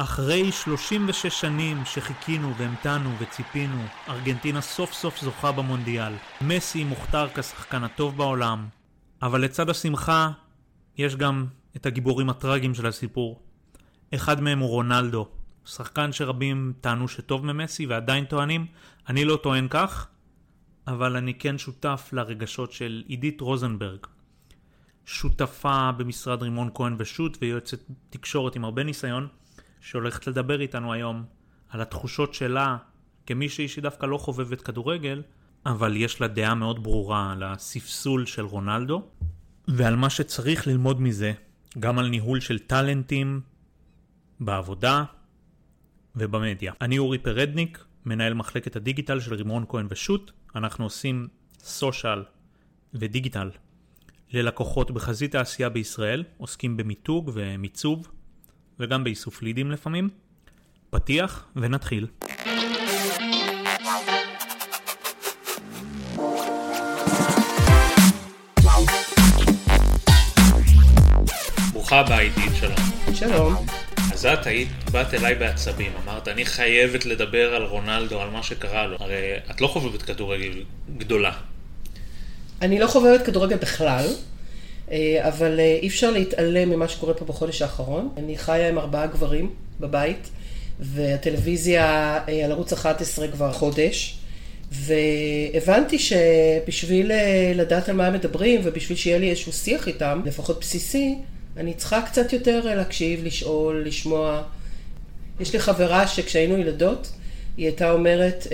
אחרי 36 שנים שחיכינו והמתנו וציפינו, ארגנטינה סוף סוף זוכה במונדיאל. מסי מוכתר כשחקן הטוב בעולם, אבל לצד השמחה יש גם את הגיבורים הטראגיים של הסיפור. אחד מהם הוא רונלדו, שחקן שרבים טענו שטוב ממסי ועדיין טוענים, אני לא טוען כך, אבל אני כן שותף לרגשות של עידית רוזנברג. שותפה במשרד רימון כהן ושות' ויועצת תקשורת עם הרבה ניסיון, שהולכת לדבר איתנו היום על התחושות שלה כמישהי שדווקא לא חובבת כדורגל, אבל יש לה דעה מאוד ברורה על הספסול של רונלדו, ועל מה שצריך ללמוד מזה, גם על ניהול של טאלנטים בעבודה ובמדיה. אני אורי פרדניק, מנהל מחלקת הדיגיטל של רימון כהן ושות', אנחנו עושים סושיאל ודיגיטל ללקוחות בחזית העשייה בישראל, עוסקים במיתוג ומיצוב. וגם באיסוף לידים לפעמים. פתיח ונתחיל. ברוכה הבאה עידית, שלום. שלום. אז את היית, באת אליי בעצבים, אמרת, אני חייבת לדבר על רונלדו, על מה שקרה לו. הרי את לא חובבת כדורגל גדולה. אני לא חובבת כדורגל בכלל. אה, אבל אה, אי אפשר להתעלם ממה שקורה פה בחודש האחרון. אני חיה עם ארבעה גברים בבית, והטלוויזיה אה, על ערוץ 11 כבר חודש, והבנתי שבשביל לדעת על מה הם מדברים, ובשביל שיהיה לי איזשהו שיח איתם, לפחות בסיסי, אני צריכה קצת יותר להקשיב, לשאול, לשמוע. יש לי חברה שכשהיינו ילדות, היא הייתה אומרת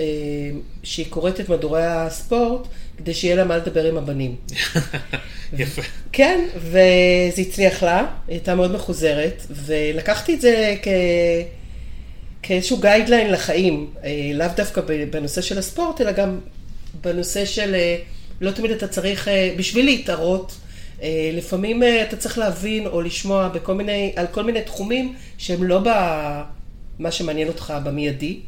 שהיא קוראת את מדורי הספורט כדי שיהיה לה מה לדבר עם הבנים. יפה. כן, וזה הצליח לה, היא הייתה מאוד מחוזרת, ולקחתי את זה כ... כאיזשהו גיידליין לחיים, אה, לאו דווקא בנושא של הספורט, אלא גם בנושא של אה, לא תמיד אתה צריך, אה, בשביל להתערות, לפעמים אתה צריך להבין או לשמוע בכל מיני, על כל מיני תחומים שהם לא במה שמעניין אותך במיידי.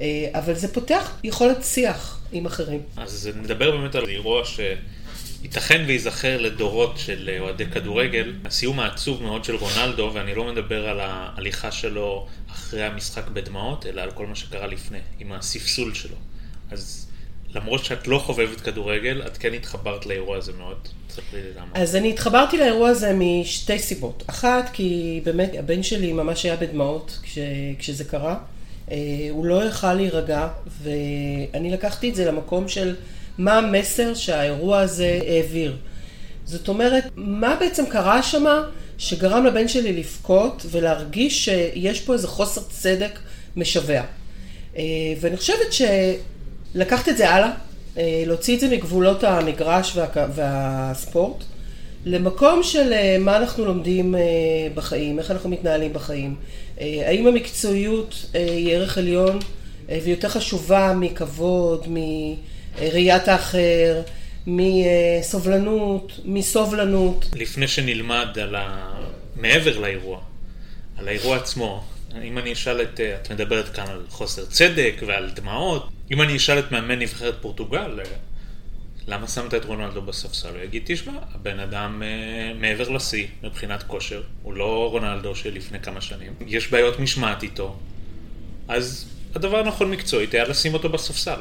אה, אבל זה פותח יכולת שיח עם אחרים. אז נדבר באמת על אירוע שייתכן וייזכר לדורות של אוהדי כדורגל. הסיום העצוב מאוד של רונלדו, ואני לא מדבר על ההליכה שלו אחרי המשחק בדמעות, אלא על כל מה שקרה לפני, עם הספסול שלו. אז למרות שאת לא חובבת כדורגל, את כן התחברת לאירוע הזה מאוד. תספרי לי למה. אז אני התחברתי לאירוע הזה משתי סיבות. אחת, כי באמת הבן שלי ממש היה בדמעות כש, כשזה קרה. אה, הוא לא יכל להירגע, ואני לקחתי את זה למקום של מה המסר שהאירוע הזה העביר. זאת אומרת, מה בעצם קרה שמה שגרם לבן שלי לבכות ולהרגיש שיש פה איזה חוסר צדק משווע. אה, ואני חושבת שלקחת את זה הלאה, אה, להוציא את זה מגבולות המגרש וה... והספורט, למקום של מה אנחנו לומדים בחיים, איך אנחנו מתנהלים בחיים. אה, האם המקצועיות אה, היא ערך עליון אה, ויותר חשובה מכבוד, מראיית האחר, מסובלנות, מסובלנות? לפני שנלמד על ה... מעבר לאירוע, על האירוע עצמו, אם אני אשאל את, את מדברת כאן על חוסר צדק ועל דמעות, אם אני אשאל את מאמן נבחרת פורטוגל, למה שמת את רונלדו בספסל? הוא יגיד, תשמע, הבן אדם אה, מעבר לשיא מבחינת כושר, הוא לא רונלדו של לפני כמה שנים, יש בעיות משמעת איתו, אז הדבר הנכון מקצועית היה לשים אותו בספסל.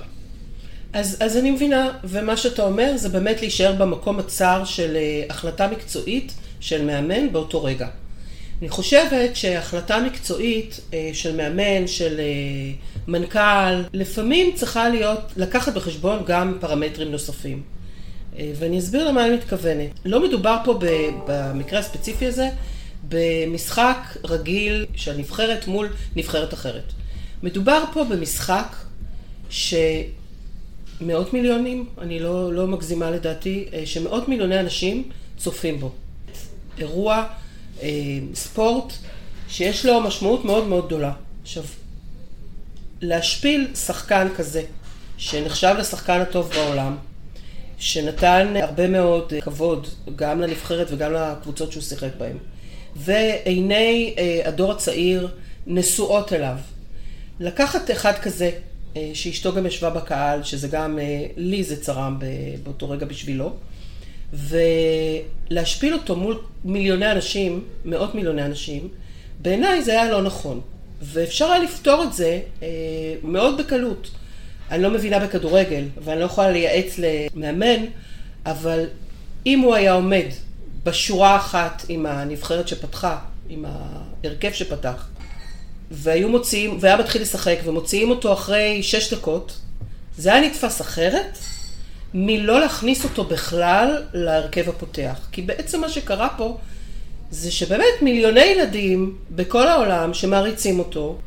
אז, אז אני מבינה, ומה שאתה אומר זה באמת להישאר במקום הצר של אה, החלטה מקצועית של מאמן באותו רגע. אני חושבת שהחלטה מקצועית אה, של מאמן, של אה, מנכ"ל, לפעמים צריכה להיות, לקחת בחשבון גם פרמטרים נוספים. אה, ואני אסביר למה אני מתכוונת. לא מדובר פה במקרה הספציפי הזה במשחק רגיל של נבחרת מול נבחרת אחרת. מדובר פה במשחק שמאות מיליונים, אני לא, לא מגזימה לדעתי, שמאות מיליוני אנשים צופים בו. אירוע אה, ספורט שיש לו משמעות מאוד מאוד גדולה. עכשיו, להשפיל שחקן כזה, שנחשב לשחקן הטוב בעולם, שנתן הרבה מאוד כבוד גם לנבחרת וגם לקבוצות שהוא שיחק בהן, ועיני אה, הדור הצעיר נשואות אליו. לקחת אחד כזה, אה, שאשתו גם ישבה בקהל, שזה גם, לי זה צרם באותו רגע בשבילו, ולהשפיל אותו מול מיליוני אנשים, מאות מיליוני אנשים, בעיניי זה היה לא נכון. ואפשר היה לפתור את זה אה, מאוד בקלות. אני לא מבינה בכדורגל, ואני לא יכולה לייעץ למאמן, אבל אם הוא היה עומד בשורה אחת עם הנבחרת שפתחה, עם ההרכב שפתח, והיו מוציאים, והיה מתחיל לשחק, ומוציאים אותו אחרי שש דקות, זה היה נתפס אחרת מלא להכניס אותו בכלל להרכב הפותח. כי בעצם מה שקרה פה, זה שבאמת מיליוני ילדים בכל העולם שמעריצים אותו,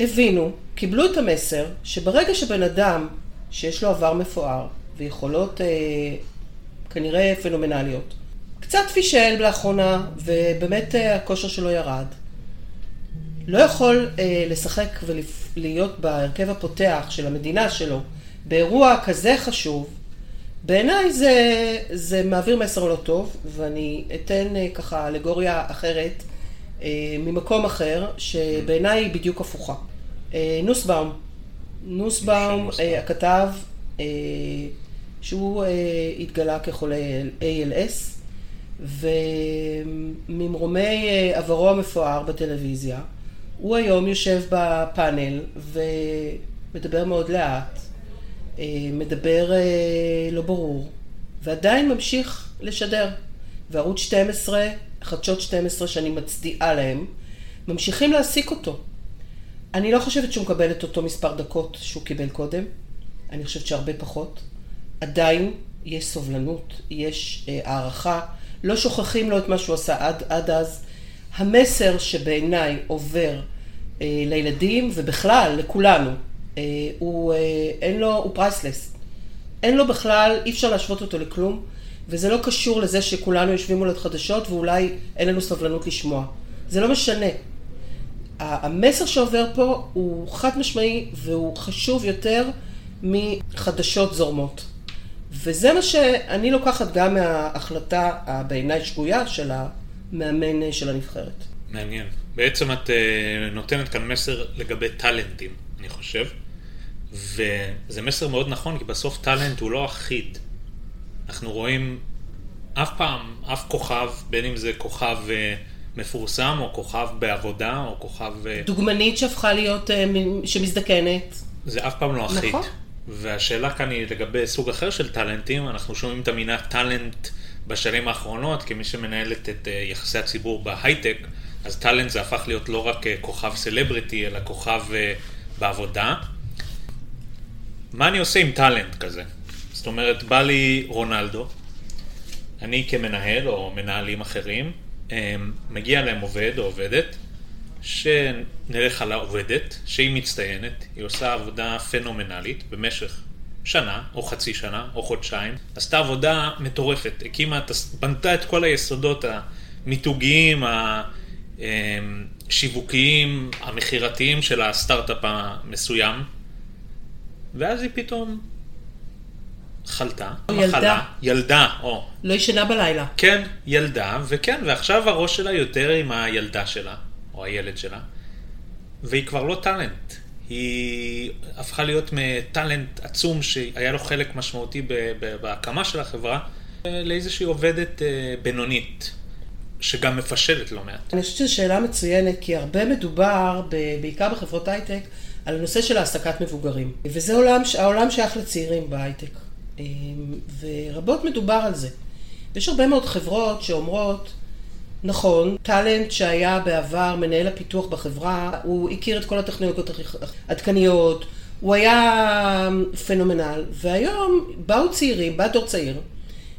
הבינו, קיבלו את המסר, שברגע שבן אדם שיש לו עבר מפואר ויכולות אה, כנראה פנומנליות, קצת פישל לאחרונה ובאמת אה, הכושר שלו ירד, לא יכול אה, לשחק ולהיות בהרכב הפותח של המדינה שלו באירוע כזה חשוב, בעיניי זה, זה מעביר מסר לא טוב, ואני אתן אה, ככה אלגוריה אחרת אה, ממקום אחר, שבעיניי היא בדיוק הפוכה. אה, נוסבאום, נוסבאום, הכתב, שהוא התגלה כחולה ALS, וממרומי עברו המפואר בטלוויזיה, הוא היום יושב בפאנל ומדבר מאוד לאט, מדבר אה, לא ברור, ועדיין ממשיך לשדר. וערוץ 12, חדשות 12 שאני מצדיעה להם, ממשיכים להעסיק אותו. אני לא חושבת שהוא מקבל את אותו מספר דקות שהוא קיבל קודם, אני חושבת שהרבה פחות. עדיין יש סובלנות, יש אה, הערכה, לא שוכחים לו את מה שהוא עשה עד, עד אז. המסר שבעיניי עובר אה, לילדים ובכלל לכולנו, אה, הוא, אה, אין לו, הוא פרייסלס. אין לו בכלל, אי אפשר להשוות אותו לכלום, וזה לא קשור לזה שכולנו יושבים מול החדשות ואולי אין לנו סבלנות לשמוע. זה לא משנה. המסר שעובר פה הוא חד משמעי והוא חשוב יותר מחדשות זורמות. וזה מה שאני לוקחת גם מההחלטה הבעיניי שגויה של המאמן של הנבחרת. מעניין. בעצם את נותנת כאן מסר לגבי טאלנטים, אני חושב. וזה מסר מאוד נכון, כי בסוף טאלנט הוא לא אחיד. אנחנו רואים אף פעם, אף כוכב, בין אם זה כוכב uh, מפורסם, או כוכב בעבודה, או כוכב... Uh... דוגמנית שהפכה להיות, uh, שמזדקנת. זה אף פעם לא אחיד. נכון. והשאלה כאן היא לגבי סוג אחר של טאלנטים, אנחנו שומעים את המילה טאלנט בשנים האחרונות, כמי שמנהלת את יחסי הציבור בהייטק, אז טאלנט זה הפך להיות לא רק אה, כוכב סלבריטי, אלא כוכב אה, בעבודה. מה אני עושה עם טאלנט כזה? זאת אומרת, בא לי רונלדו, אני כמנהל או מנהלים אחרים, אה, מגיע להם עובד או עובדת, שנלך על העובדת, שהיא מצטיינת, היא עושה עבודה פנומנלית במשך שנה, או חצי שנה, או חודשיים, עשתה עבודה מטורפת, הקימה, בנתה את כל היסודות המיתוגיים, אמ, שיווקיים, המכירתיים של הסטארט-אפ המסוים, ואז היא פתאום חלתה, ילדה. מחלה, ילדה, או. לא ישנה בלילה. כן, ילדה, וכן, ועכשיו הראש שלה יותר עם הילדה שלה, או הילד שלה, והיא כבר לא טאלנט. היא הפכה להיות מטאלנט עצום שהיה לו חלק משמעותי בהקמה של החברה, לאיזושהי עובדת אה, בינונית. שגם מפשלת לא מעט. אני חושבת שזו שאלה מצוינת, כי הרבה מדובר, בעיקר בחברות הייטק, על הנושא של העסקת מבוגרים. וזה עולם, העולם שייך לצעירים בהייטק. אמ, ורבות מדובר על זה. יש הרבה מאוד חברות שאומרות, נכון, טאלנט שהיה בעבר מנהל הפיתוח בחברה, הוא הכיר את כל הטכנולוגיות העדכניות, הוא היה פנומנל, והיום באו צעירים, בא דור צעיר,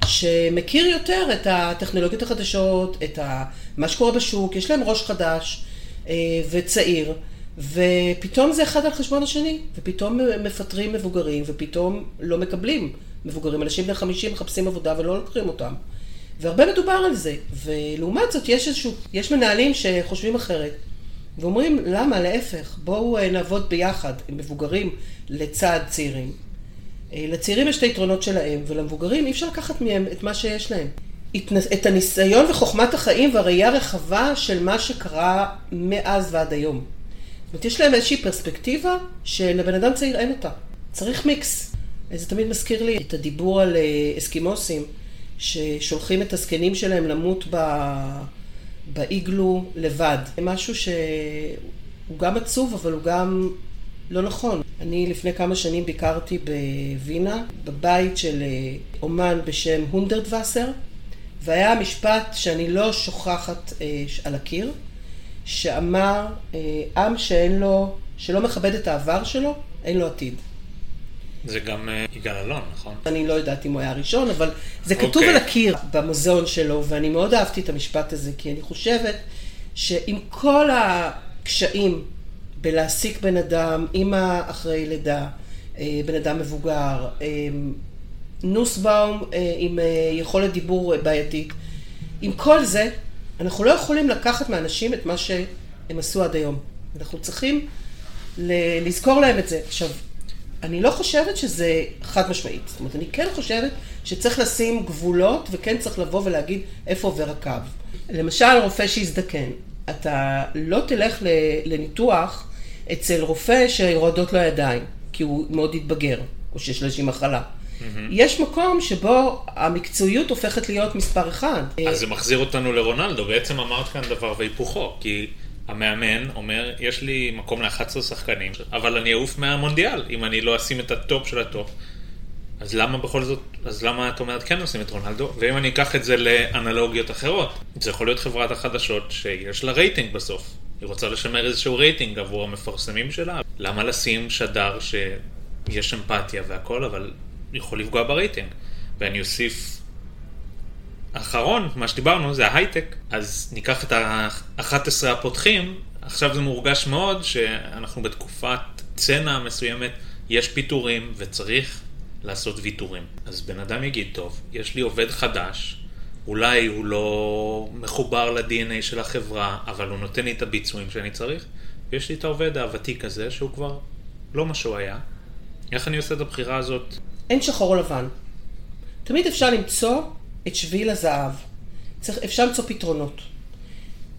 שמכיר יותר את הטכנולוגיות החדשות, את מה שקורה בשוק, יש להם ראש חדש אה, וצעיר, ופתאום זה אחד על חשבון השני, ופתאום מפטרים מבוגרים, ופתאום לא מקבלים מבוגרים. אנשים בני 50 מחפשים עבודה ולא לוקחים אותם. והרבה מדובר על זה, ולעומת זאת יש איזשהו, יש מנהלים שחושבים אחרת, ואומרים, למה? להפך, בואו אה, נעבוד ביחד עם מבוגרים לצד צעירים. אה, לצעירים יש את היתרונות שלהם, ולמבוגרים אי אפשר לקחת מהם את מה שיש להם. את הניסיון וחוכמת החיים והראייה הרחבה של מה שקרה מאז ועד היום. אומרת, יש להם איזושהי פרספקטיבה שלבן אדם צעיר אין אותה. צריך מיקס. זה תמיד מזכיר לי את הדיבור על אה, אסקימוסים, ששולחים את הזקנים שלהם למות ב... באיגלו לבד. זה משהו הוא גם עצוב, אבל הוא גם לא נכון. אני לפני כמה שנים ביקרתי בווינה, בבית של אה, אומן בשם הונדרדווסר, והיה משפט שאני לא שוכחת אה, על הקיר, שאמר, אה, עם שאין לו, שלא מכבד את העבר שלו, אין לו עתיד. זה גם אה, יגאל אלון, נכון? אני לא יודעת אם הוא היה הראשון, אבל זה כתוב okay. על הקיר במוזיאון שלו, ואני מאוד אהבתי את המשפט הזה, כי אני חושבת שעם כל הקשיים בלהעסיק בן אדם, אימא אחרי לידה, אה, בן אדם מבוגר, נוסבאום עם יכולת דיבור בעייתית, עם כל זה, אנחנו לא יכולים לקחת מאנשים את מה שהם עשו עד היום. אנחנו צריכים לזכור להם את זה. עכשיו, אני לא חושבת שזה חד משמעית. זאת אומרת, אני כן חושבת שצריך לשים גבולות וכן צריך לבוא ולהגיד איפה עובר הקו. למשל, רופא שהזדקן, אתה לא תלך לניתוח אצל רופא שיורדות לו הידיים, כי הוא מאוד התבגר, או שיש לו איזושהי מחלה. Mm-hmm. יש מקום שבו המקצועיות הופכת להיות מספר אחד. אז זה מחזיר אותנו לרונלדו, בעצם אמרת כאן דבר והיפוכו, כי המאמן אומר, יש לי מקום ל-11 שחקנים, אבל אני אעוף מהמונדיאל, אם אני לא אשים את הטופ של הטופ. אז למה בכל זאת, אז למה את אומרת כן עושים את רונלדו? ואם אני אקח את זה לאנלוגיות אחרות, זה יכול להיות חברת החדשות שיש לה רייטינג בסוף. היא רוצה לשמר איזשהו רייטינג עבור המפרסמים שלה. למה לשים שדר שיש אמפתיה והכל, אבל יכול לפגוע ברייטינג? ואני אוסיף האחרון, מה שדיברנו, זה ההייטק. אז ניקח את ה-11 הפותחים, עכשיו זה מורגש מאוד שאנחנו בתקופת צנע מסוימת, יש פיטורים וצריך לעשות ויתורים. אז בן אדם יגיד, טוב, יש לי עובד חדש, אולי הוא לא מחובר ל-DNA של החברה, אבל הוא נותן לי את הביצועים שאני צריך, ויש לי את העובד הוותיק הזה, שהוא כבר לא מה שהוא היה. איך אני עושה את הבחירה הזאת? אין שחור או לבן. תמיד אפשר למצוא את שביל הזהב. צריך, אפשר למצוא פתרונות.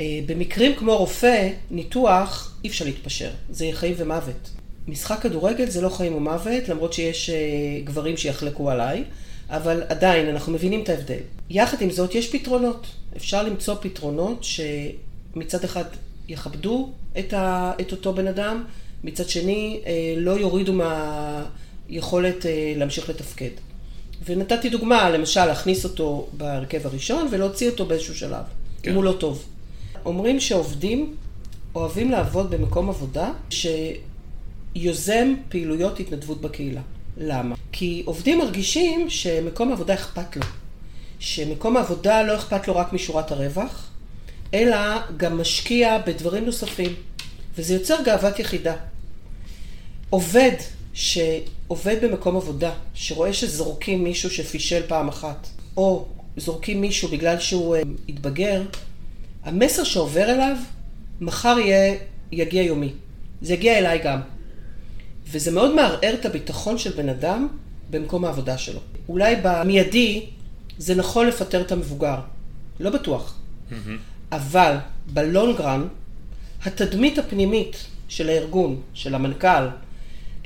אה, במקרים כמו רופא, ניתוח, אי אפשר להתפשר. זה חיים ומוות. משחק כדורגל זה לא חיים ומוות, למרות שיש אה, גברים שיחלקו עליי, אבל עדיין, אנחנו מבינים את ההבדל. יחד עם זאת, יש פתרונות. אפשר למצוא פתרונות שמצד אחד יכבדו את, ה, את אותו בן אדם, מצד שני אה, לא יורידו מהיכולת להמשיך לתפקד. ונתתי דוגמה, למשל, להכניס אותו בהרכב הראשון ולהוציא אותו באיזשהו שלב, כן. אם הוא לא טוב. אומרים שעובדים אוהבים לעבוד במקום עבודה שיוזם פעילויות התנדבות בקהילה. למה? כי עובדים מרגישים שמקום עבודה אכפת לו. שמקום העבודה לא אכפת לו רק משורת הרווח, אלא גם משקיע בדברים נוספים. וזה יוצר גאוות יחידה. עובד שעובד במקום עבודה, שרואה שזורקים מישהו שפישל פעם אחת, או זורקים מישהו בגלל שהוא uh, התבגר, המסר שעובר אליו, מחר יהיה, יגיע יומי. זה יגיע אליי גם. וזה מאוד מערער את הביטחון של בן אדם במקום העבודה שלו. אולי במיידי זה נכון לפטר את המבוגר, לא בטוח. Mm-hmm. אבל בלונגרן, התדמית הפנימית של הארגון, של המנכ"ל, אה,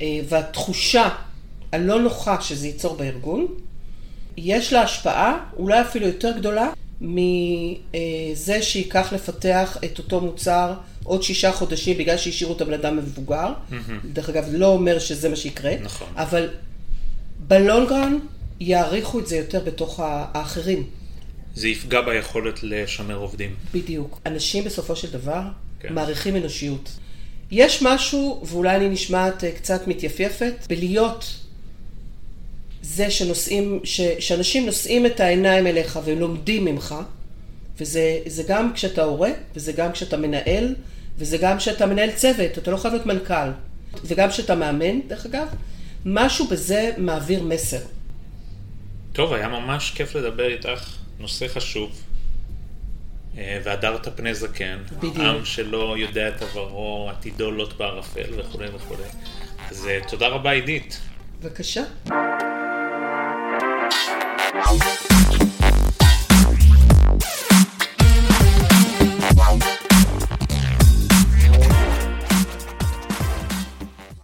והתחושה הלא נוחה שזה ייצור בארגון, יש לה השפעה אולי אפילו יותר גדולה מזה שייקח לפתח את אותו מוצר עוד שישה חודשים בגלל שהשאירו את הבן אדם מבוגר. Mm-hmm. דרך אגב, לא אומר שזה מה שיקרה, נכון. אבל בלונגרן יעריכו את זה יותר בתוך האחרים. זה יפגע ביכולת לשמר עובדים. בדיוק. אנשים בסופו של דבר כן. מעריכים אנושיות. יש משהו, ואולי אני נשמעת אה, קצת מתייפייפת, בלהיות זה שנושאים, ש, שאנשים נושאים את העיניים אליך ולומדים ממך, וזה גם כשאתה הורה, וזה גם כשאתה מנהל, וזה גם כשאתה מנהל צוות, אתה לא חייב להיות מנכ"ל, וגם כשאתה מאמן, דרך אגב, משהו בזה מעביר מסר. טוב, היה ממש כיף לדבר איתך, נושא חשוב. אה, והדרת פני זקן, בדיוק. עם שלא יודע את עברו, עתידו לוט בערפל וכולי וכולי. אז אה, תודה רבה עידית. בבקשה.